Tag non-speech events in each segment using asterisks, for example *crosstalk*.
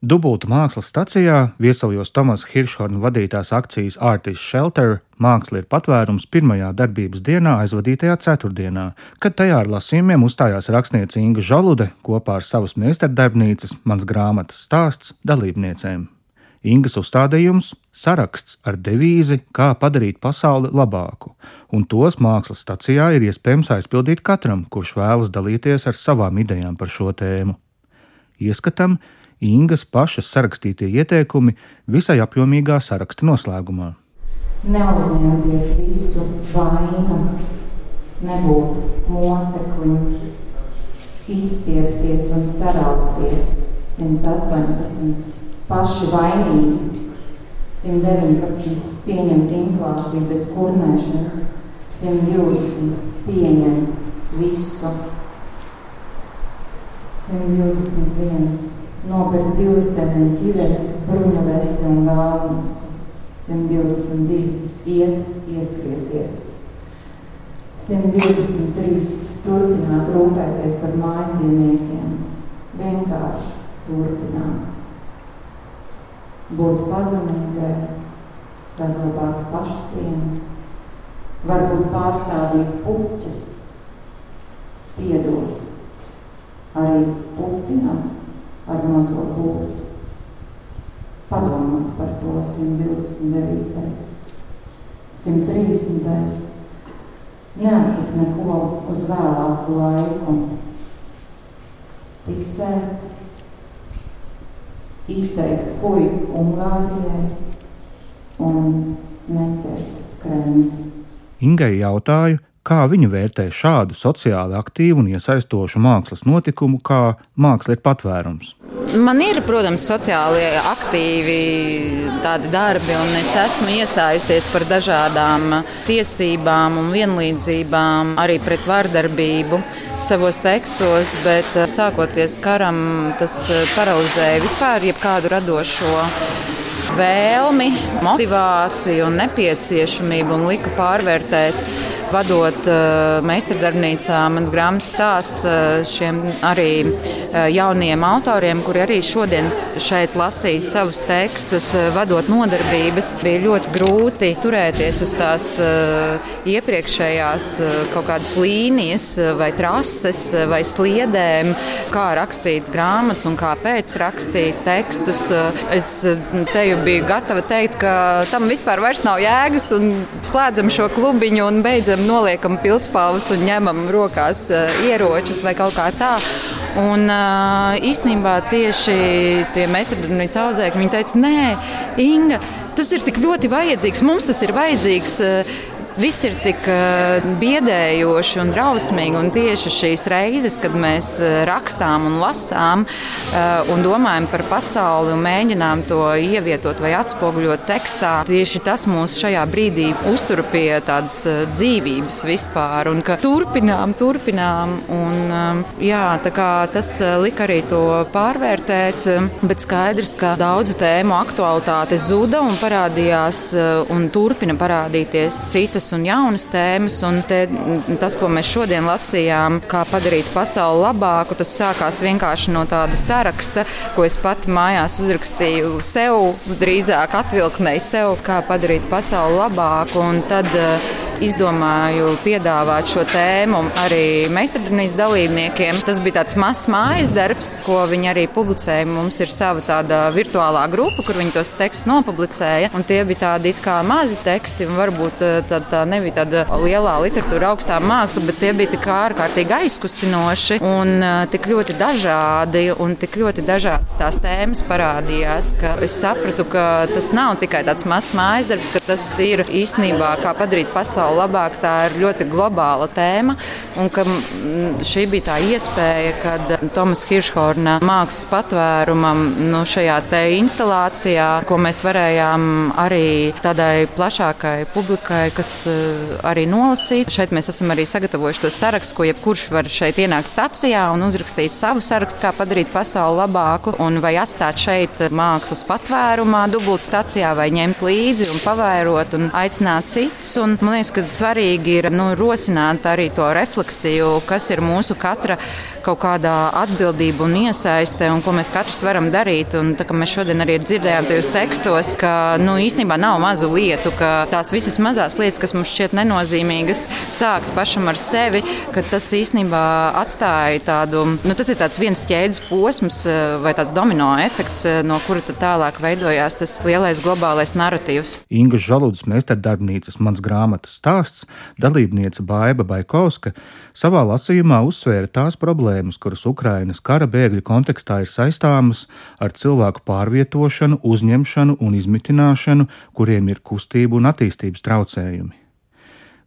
Dubultu mākslas stacijā viesojos Tomas Hiršhorna vadītās akcijas Artist Shelter Māksla ir patvērums pirmajā darbības dienā aizvadītajā ceturtdienā, kad tajā ar lasījumiem uzstājās rakstniece Inga Žolude kopā ar savas meistardarbnīcas mans grāmatas stāsts dalībniecēm. Ingas uzstādījums - saraksts ar devīzi, kā padarīt pasauli labāku, un tos mākslas stacijā ir iespējams aizpildīt katram, kurš vēlas dalīties ar savām idejām par šo tēmu. Ieskatam, Ingas pašas sarakstītie ieteikumi visai apjomīgā saraksta noslēgumā. Neuzņemties visu vainu, nebūt moceklim, izstiepties un saraukties. 118, paši vainīgi, 119, pieņemt inflāciju bez kurnēšanas, 120, pieņemt visu, 121 nopirkt divu riteni un ķiveres, bruņu vesti un gāzmas. 122 iet, ieskrieties. 123 turpināt rūpēties par mājcīmniekiem. Vienkārši turpināt. Būt pazemīgai, saglabāt pašcienu, varbūt pārstāvīt puķis, piedot arī putinam ar mazo būtu. Padomāt par to 129. 130. Neatlikt neko uz vēlāku laiku. Ticēt, izteikt fuju Ungārijai un neķert krēmķi. Ingai jautāju, Kā viņa vērtē šādu sociāli aktīvu un iesaistošu mākslas notikumu, kā māksla ir patvērums? Man ir, protams, sociāli aktīvi tādi darbi, un es esmu iestājusies par dažādām tiesībām un vienlīdzībām, arī pret vardarbību savos tekstos, bet eh, sākoties karam, tas eh, paralizēja vispār jebkādu radošo vēlmi, motivāciju un nepieciešamību un lika pārvērtēt vadot uh, meistardarbnīcā mans grāmatas stāsts uh, šiem arī uh, jauniem autoriem, kuri arī šodien šeit lasīja savus tekstus, vadot nodarbības. Bija ļoti grūti turēties uz tās iepriekšējās kaut kādas līnijas vai trases vai sliedēm, kā rakstīt grāmatas un kāpēc rakstīt tekstus. Es te jau biju gatava teikt, ka tam vispār nav jēgas un slēdzam šo klubiņu un beidzam piemēram, noliekam pildspalvas un ņemam rokās uh, ieročus vai kaut kā tā. Un uh, īstenībā tieši tie meistardarbnīca audzēkļi, teica, nē, Inga, tas ir tik ļoti vajadzīgs, mums tas ir vajadzīgs. Viss ir tik uh, biedējoši un drausmīgi. Un tieši šīs reizes, kad mēs uh, rakstām un lasām uh, un domājam par pasauli un mēģinām to ievietot vai atspoguļot tekstā, tieši tas mūs šajā brīdī uztur pie tādas dzīvības vispār. Un ka turpinām, turpinām. Un, jā, tas lika arī to pārvērtēt, bet skaidrs, ka daudzu tēmu aktualitāte zuda un parādījās un turpina parādīties citas citas un jaunas tēmas. Un te, tas, ko mēs šodien lasījām, kā padarīt pasauli labāku, tas sākās vienkārši no tāda saraksta, ko es pati mājās uzrakstīju sev, drīzāk atvilknēju sev, kā padarīt pasauli labāku. Un tad uh, izdomāju piedāvāt šo tēmu arī meistardarbnīcas dalībniekiem. Tas bija tāds mazs mājas darbs, ko viņi arī publicēja. Mums ir sava tāda virtuālā grupa, kur viņi tos tekstus nopublicēja. Tie bija tādi kā mazi teksti, un varbūt eh, tā, tā nebija tāda lielā literatūra, augstā māksla, bet tie bija tik ārkārtīgi aizkustinoši un uh, tik ļoti dažādi un tik ļoti dažādas tās tēmas parādījās, es sapratu, ka tas nav tikai tāds mazs mājas darbs, ka tas ir īstenībā kā padarīt pasauli pasauli labāk, tā ir ļoti globāla tēma. Šī bija tā iespēja, kad Tomas Hiršhorna mākslas patvērumam nu, šajā instalācijā, ko mēs varējām arī tādai plašākai publikai, kas eh, arī nolasīt. Šeit mēs esam arī sagatavojuši to sarakstu, ko jebkurš var šeit ienākt stacijā un uzrakstīt savu sarakstu, kā padarīt pasauli labāku, un vai atstāt šeit mākslas patvērumā, dubultstacijā, vai ņemt līdzi un pavērot un aicināt citus. Un, man liekas, ka svarīgi ir nu, rosināt arī to refleksiju, kas ir mūsu katra kaut kādā atbildība un iesaiste, un ko mēs katrs varam darīt. Un, tā, mēs šodien arī dzirdējām tajos tekstos, ka nu, īstenībā nav mazu lietu, ka tās visas mazās lietas, kas mums šķiet nenozīmīgas, sākt pašam ar sevi, ka tas īstenībā atstāja tādu, nu, tas ir viens ķēdes posms vai tāds domino efekts, no kura tālāk veidojās tas lielais globālais narratīvs. Inga Žaludas meistardarbnīcas mans grāmatas stāsts dalībniece Baiba Baikovska savā lasījumā uzsvēra tās problēmas, kuras Ukrainas kara bēgļu kontekstā ir saistāmas ar cilvēku pārvietošanu, uzņemšanu un izmitināšanu, kuriem ir kustību un attīstības traucējumi.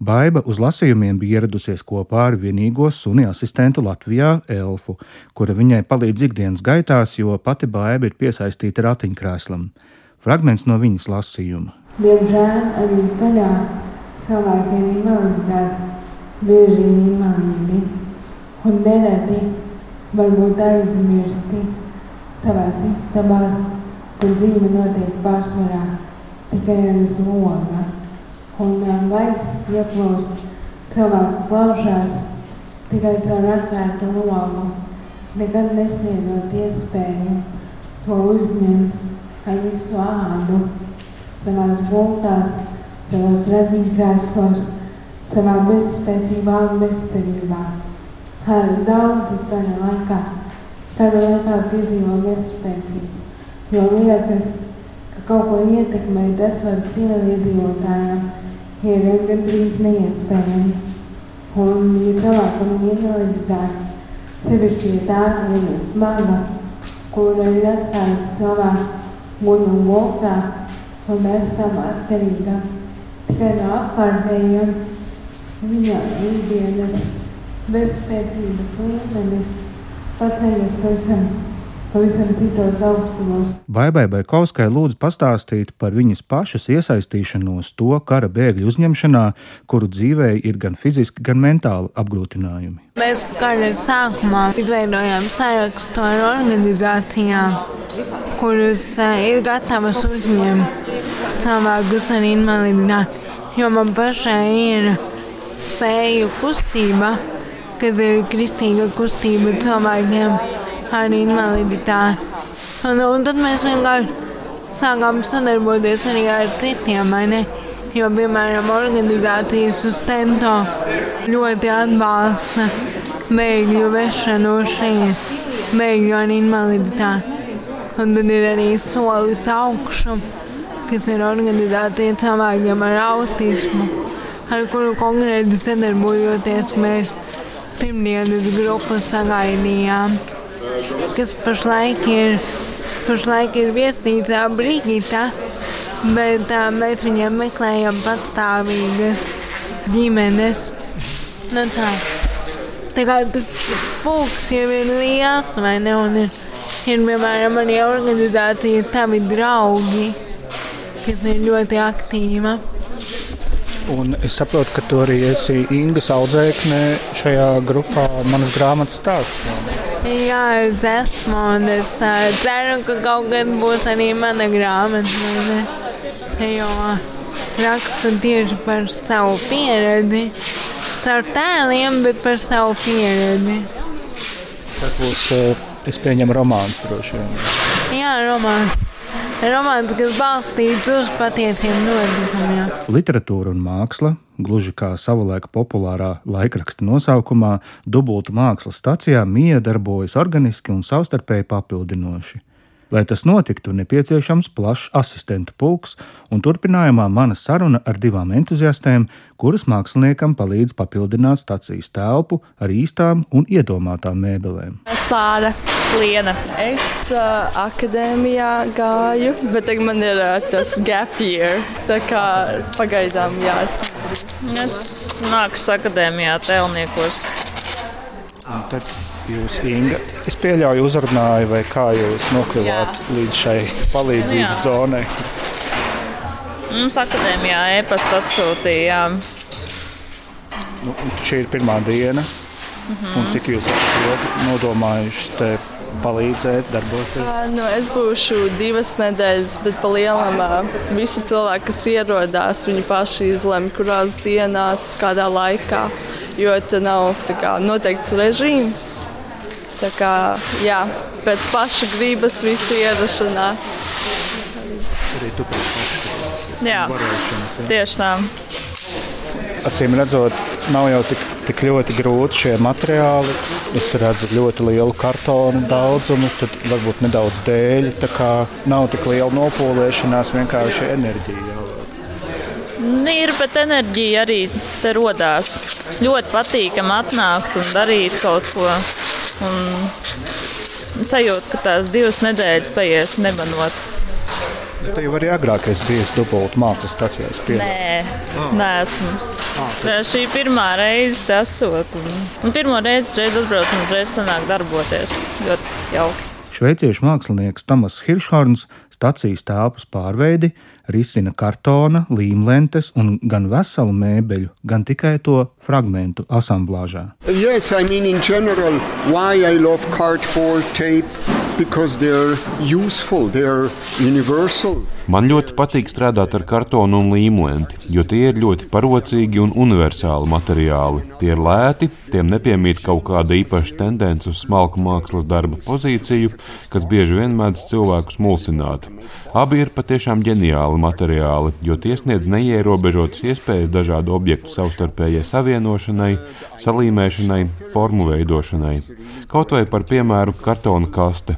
Baiba uz lasījumiem bija ieradusies kopā ar vienīgo suni asistentu Latvijā, Elfu, kura viņai palīdz ikdienas gaitās, jo pati Baiba ir piesaistīta ratiņkrēslam. Fragments no viņas lasījuma. Diemžēl arī tajā cilvēkiem ir invaliditāte, bieži vien invalīdi, un nereti varbūt aizmirsti savās istabās, kur dzīve notiek pārsvarā tikai aiz loga un gaiss ieplūst cilvēku plaušās tikai caur atvērtu logu, nekad nesniedzot iespēju to uzņemt ar visu ādu, savās gultās, savos radiņkrēslos, savā bezspēcībā un bezcerībā. Daudzi tādā laikā, tādā laikā piedzīvo bezspēcību, jo liekas, ka kaut ko ietekmēt esot civiliedzīvotājiem ir gandrīz neiespējami. Un, ja cilvēkam ir invaliditāte, sevišķi, ja tā ir smaga, kura ir atstājusi cilvēku guļu voltā un esam atkarīga tikai no apkārtējiem, viņa ikdienas bezspēcības līmenis paceļas pavisam pavisam citos augstumos. Baibai Baikovskai lūdzu pastāstīt par viņas pašas iesaistīšanos to kara bēgļu uzņemšanā, kuru dzīvē ir gan fiziski, gan mentāli apgrūtinājumi. Mēs kara sākumā izveidojām sarakstu ar organizācijām, kuras eh, ir gatavas uzņemt cilvēkus ar invaliditāti, jo man pašai ir spēju kustība, kas ir kristīga kustība cilvēkiem ar invaliditāti. Un, un tad mēs vienkārši sākām sadarboties arī ar citiem. Jo, piemēram, organizācijas uz Tento ļoti atbalsta bēgļu vešanu šeit, bēgļu ar invaliditāti. Un tad ir arī solis augšu, kas ir organizācija cilvēkiem ar autismu, ar kuru konkrēti sadarbojoties mēs pirmdienas grupu sagaidījām kas pašlaik ir, pašlaik ir viesnīcā Brigita, bet uh, mēs viņiem meklējam patstāvīgas ģimenes. Nu, tā. tā kā tas pulks jau ir liels, vai ne? Un ir, ir piemēram arī organizācija Tavi draugi, kas ir ļoti aktīva. Un es saprotu, ka tu arī esi Inga audzēkne šajā grupā manas grāmatas stāstā. Jā, es esmu, un es ceru, ka kaut kad būs arī mana grāmata. Jo rakstu tieši par savu pieredzi. Caur tēliem, bet par savu pieredzi. Tas būs, es pieņemu, romāns droši vien. Jā, romāns. Romāns, kas balstīts uz patiesiem notikumiem. Literatūra un māksla Gluži kā savulaik populārā laikraksta nosaukumā, dubultu mākslas stacijā mija darbojas organiski un savstarpēji papildinoši. Lai tas notiktu, nepieciešams plašs asistentu pulks, un turpinājumā mana saruna ar divām entuziastēm, kuras māksliniekam palīdz papildināt stacijas telpu ar īstām un iedomātām mēbelēm. Sāra Liena. Es uh, akadēmijā gāju, bet tagad man ir uh, tas gap year. Tā kā pagaidām jāsaka. Es mākslas akadēmijā tēlniekos. Un tad jūs, Inga, es pieļauju, uzrunāju, vai kā jūs nokļuvāt Jā. līdz šai palīdzības Jā. zonai. Mums akadēmijā e-pasta atsūtījām. Nu, šī ir pirmā diena. Mm -hmm. Cik jūs esat nodomājuši te palīdzēt, darboties? Nu, es būšu divas nedēļas, bet pa lielam visi cilvēki, kas ierodās, viņi paši izlemj, kurās dienās, kādā laikā. Jo te nav kā, noteikts režīms. Tā kā jā, pēc paša gribas visu ierašanās. Arī tu pēc paša Jā, varēšanas. Ja? tieši tā. Acīm redzot, nav jau tik, tik ļoti grūti šie materiāli. Es redzu ļoti lielu kartonu daudzumu, tad varbūt nedaudz dēļi. Tā kā nav tik liela nopūlēšanās, vienkārši enerģija. Jau. Ir, bet enerģija arī te radās. Ļoti patīkami atnākt un darīt kaut ko. Un sajūta, ka tās divas nedēļas paies nemanot. Tā jau arī agrāk es biju dubultā mākslas stācijā. Nē, neesmu. Tā šī ir pirmā reize, tas esot. Un, un pirmo reizi šeit atbraucu un uzreiz sanāk darboties. Ļoti jauki. Šveiciešu mākslinieks Tomas Hiršhorns stācijas telpas pārveidi risina kartona, līmlentes un gan veselu mēbeļu, gan tikai to fragmentu asamblāžā. Yes, I mean, Man ļoti patīk strādāt ar kartonu un līmlenti, jo tie ir ļoti parocīgi un universāli materiāli. Tie ir lēti, tiem nepiemīt kaut kāda īpaša tendence uz smalku mākslas darba pozīciju, kas bieži vien mēdz cilvēkus mulsināt. Abi ir patiešām ģeniāli materiāli, jo tie sniedz neierobežotas iespējas dažādu objektu savstarpējai savienošanai, salīmēšanai, formu veidošanai. Kaut vai par piemēru kartona kaste.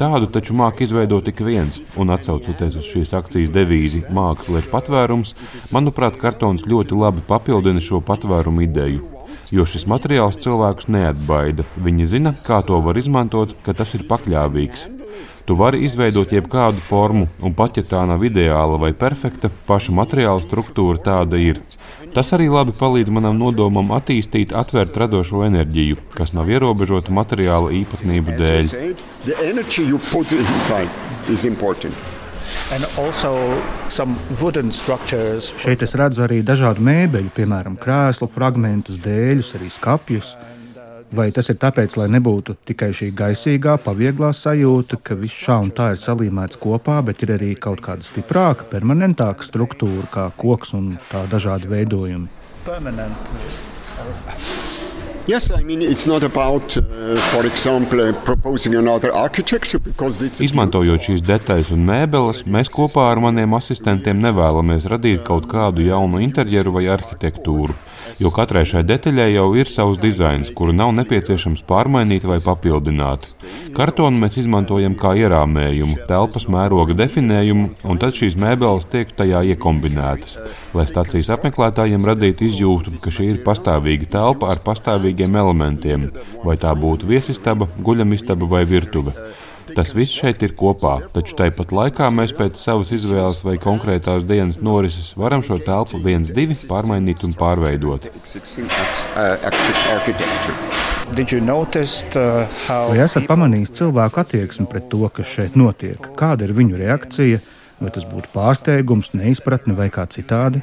Tādu taču māca izveidot tik viens, un atsaucoties uz šīs akcijas devīzi Māksla ir patvērums, manuprāt, kartons ļoti labi papildina šo patvērumu ideju. Jo šis materiāls cilvēkus neatbaida. Viņi zina, kā to var izmantot, ka tas ir pakļāvīgs. Tu vari izveidot jebkādu formu, un pat ja tā nav ideāla vai perfekta, paša materiāla struktūra tāda ir. Tas arī labi palīdz manam nodomam attīstīt, atvērt radošo enerģiju, kas nav ierobežota materiāla īpatnību dēļ. Šeit es redzu arī dažādu mēbeļu, piemēram, krēslu fragmentus, dēļus, arī skāpjus. Vai tas ir tāpēc, lai nebūtu tikai šī gaisīgā, pavieglā sajūta, ka viss šā un tā ir salīmēts kopā, bet ir arī kaut kāda stiprāka, permanentāka struktūra, kā koks un tā dažādi veidojumi? Yes, I mean, it's not about, uh, for example, proposing another architecture because it's a Izmantojot šīs detaļas un mēbeles, mēs kopā ar maniem asistentiem nevēlamies radīt kaut kādu jaunu interjeru vai arhitektūru, jo katrai šai detaļai jau ir savs dizains, kuru nav nepieciešams pārmainīt vai papildināt. Kartonu mēs izmantojam kā ierāmējumu, telpas mēroga definējumu, un tad šīs mēbeles tiek tajā iekombinētas, lai stācijas apmeklētājiem radītu izjūtu, ka šī ir pastāvīga telpa ar pastāvīgiem elementiem, vai tā būtu viesistaba, guļamistaba vai virtuve. Tas viss šeit ir kopā, taču tāpat laikā mēs pēc savas izvēles vai konkrētās dienas norises varam šo telpu viens, divi pārmainīt un pārveidot. uh. Vai esat pamanījis cilvēku attieksmi pret to, kas šeit notiek? Kāda ir viņu reakcija? Vai tas būtu pārsteigums, neizpratne vai kā citādi?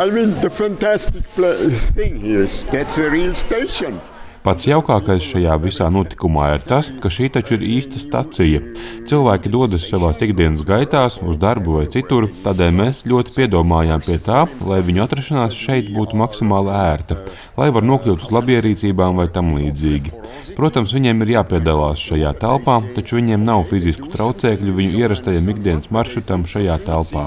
I mean, the fantastic pla- thing here is that's a real station. Pats jaukākais šajā visā notikumā ir tas, ka šī taču ir īsta stacija. Cilvēki dodas savā ikdienas gaitās, uz darbu vai citur, tādēļ mēs ļoti piedomājām pie tā, lai viņu atrašanās šeit būtu maksimāli ērta, lai var nokļūt uz labierīcībām vai tam līdzīgi. Protams, viņiem ir jāpiedalās šajā telpā, taču viņiem nav fizisku traucēkļu viņu ierastajam ikdienas maršrutam šajā telpā.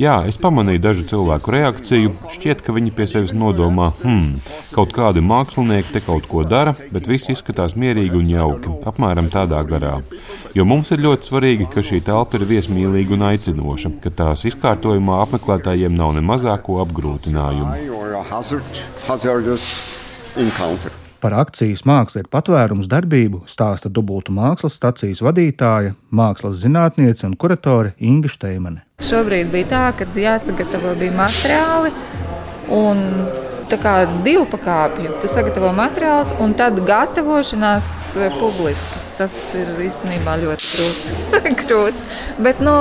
Jā, es pamanīju dažu cilvēku reakciju. Šķiet, ka viņi pie sevis nodomā, hmm, kaut kādi mākslinieki te kaut ko dara, bet viss izskatās mierīgi un jauki, apmēram tādā garā. Jo mums ir ļoti svarīgi, ka šī telpa ir viesmīlīga un aicinoša, ka tās izkārtojumā apmeklētājiem nav ne mazāko apgrūtinājumu. Encounter. Par akcijas māksla ir patvērums darbību stāsta dubultu mākslas stacijas vadītāja, mākslas zinātniece un kuratore Inga Šteimane. Šobrīd bija tā, ka jāsagatavo bija materiāli un kā divu pakāpju. Tu sagatavo materiālus un tad gatavošanās e, publiski. Tas ir īstenībā ļoti krūts. krūts. *laughs* Bet nu,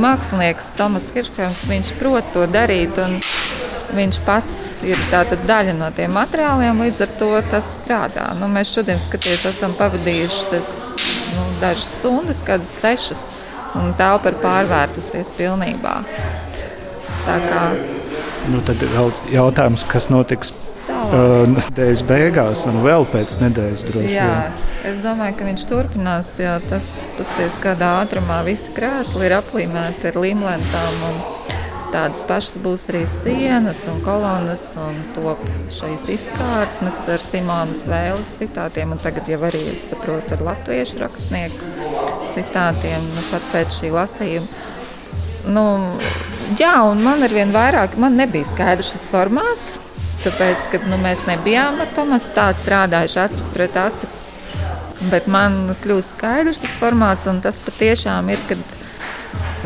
mākslinieks Tomas Kirškāns, viņš prot to darīt. un Viņš pats ir daļa no tiem materiāliem, līdz ar to tas strādā. Nu, mēs šodien skaties, esam pavadījuši te, nu, dažas stundas, kādas sešas, un telpa ir pārvērtusies pilnībā. Tā kā Nu, tad vēl jautājums, kas notiks nedēļas beigās un vēl pēc nedēļas droši vien. es domāju, ka viņš turpinās. Jā, tas pasties, kādā ātrumā visi krēsli ir aplīmēti ar līmlentām. Un tādas pašas būs arī sienas un kolonas un top šīs izkārtnes ar Simonas vēles citātiem. Un tagad jau arī, es saprotu, ar latviešu rakstnieku citātiem, nu, pat pēc šī lasījuma. Nu, jā, un man ar vien vairāk, man nebija skaidrs šis formāts, tāpēc, ka nu, mēs nebijām ar Tomasu tā strādājuši acu pret aci. Bet man kļūst skaidrs tas formāts, un tas patiešām ir, kad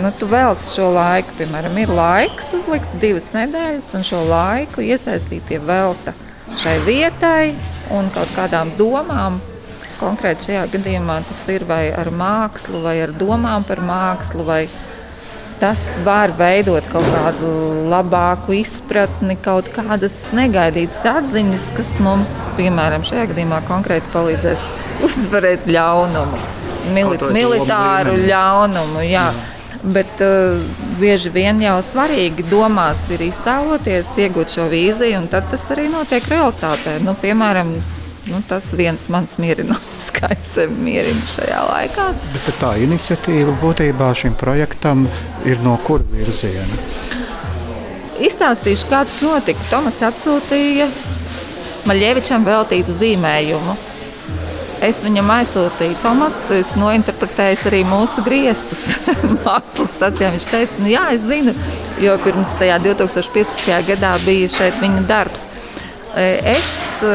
nu, tu velti šo laiku. Piemēram, ir laiks uzlikts divas nedēļas, un šo laiku iesaistītie velta šai vietai un kaut kādām domām. Konkrēti šajā gadījumā tas ir vai ar mākslu, vai ar domām par mākslu, vai tas var veidot kaut kādu labāku izpratni, kaut kādas negaidītas atziņas, kas mums, piemēram, šajā gadījumā konkrēti palīdzēs uzvarēt ļaunumu, Mili militāru ļaunumu. Jā. Bet uh, bieži vien jau svarīgi domās ir iztēloties, iegūt šo vīziju, un tad tas arī notiek realitātē. Nu, piemēram, nu, tas viens mans mierinājums, *laughs* kā es sevi mierinu šajā laikā. Bet tā iniciatīva būtībā šim projektam ir no kura virziena? Izstāstīšu, kā tas notika. Tomas atsūtīja Maļievičam veltītu zīmējumu. Es viņam aizsūtīju, Tomas, tu esi nointerpretējis arī mūsu griestus *laughs* mākslas stācijā. Viņš teica, nu jā, es zinu, jo pirms tajā 2015. gadā bija šeit viņa darbs. E, Es e,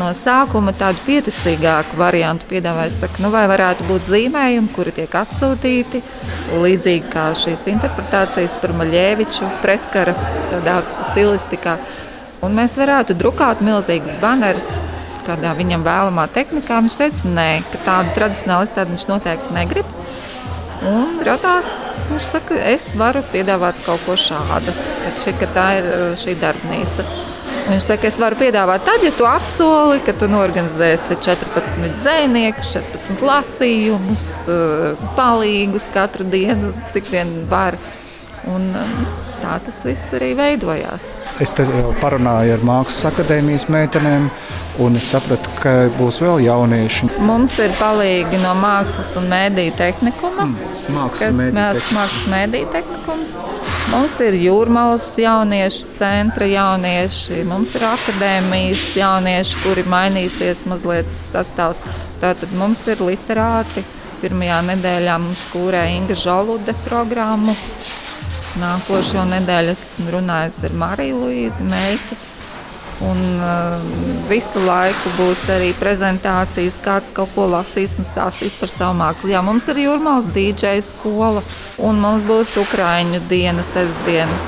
no sākuma tādu pieticīgāku variantu piedāvāju. Es saku, nu vai varētu būt zīmējumi, kuri tiek atsūtīti, līdzīgi kā šīs interpretācijas par Maļēviču pretkara stilistikā. Un mēs varētu drukāt milzīgus banerus kādā viņam vēlamā tehnikā. Viņš teica, nē, ka tādu tradicionālu izstādi viņš noteikti negrib. Un radās, viņš saka, es varu piedāvāt kaut ko šādu, ka, šī, ka tā ir uh, šī darbnīca. Viņš saka, es varu piedāvāt tad, ja tu apsoli, ka tu norganizēsi 14 zvejniekus, 14 lasījumus, uh, palīgus katru dienu, cik vien var. Un, um, tā tas viss arī veidojās. Es te jau parunāju ar Mākslas akadēmijas meitenēm, un es sapratu, ka būs vēl jaunieši. Mums ir palīgi no mākslas un mēdīju tehnikuma. Mākslas tehnikums. mākslas mēdīju tehnikums. Mums ir jūrmālas jauniešu centra jaunieši, mums ir akadēmijas jaunieši, kuri mainīsies mazliet sastāvs. Tātad mums ir literāti. Pirmajā nedēļā mums kūrē Inga Žalude programmu. Nākošo nedēļu esmu runājis ar Mariju Luīzi Meļķi. Un uh, visu laiku būs arī prezentācijas, kāds kaut ko lasīs un stāstīs par savu mākslu. Jā, mums ir jūrmālas dīdžeja skola, un mums būs Ukrāņu diena, sestdiena.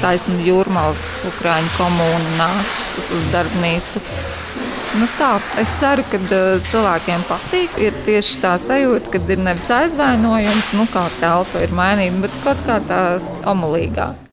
Taisnība jūrmālas Ukrāņu komūna nāks uz darbnīcu. Nu tā, es ceru, ka cilvēkiem patīk. Ir tieši tā sajūta, ka ir nevis aizvainojums, nu kā telpa ir mainīta, bet kaut kā tā omulīgā.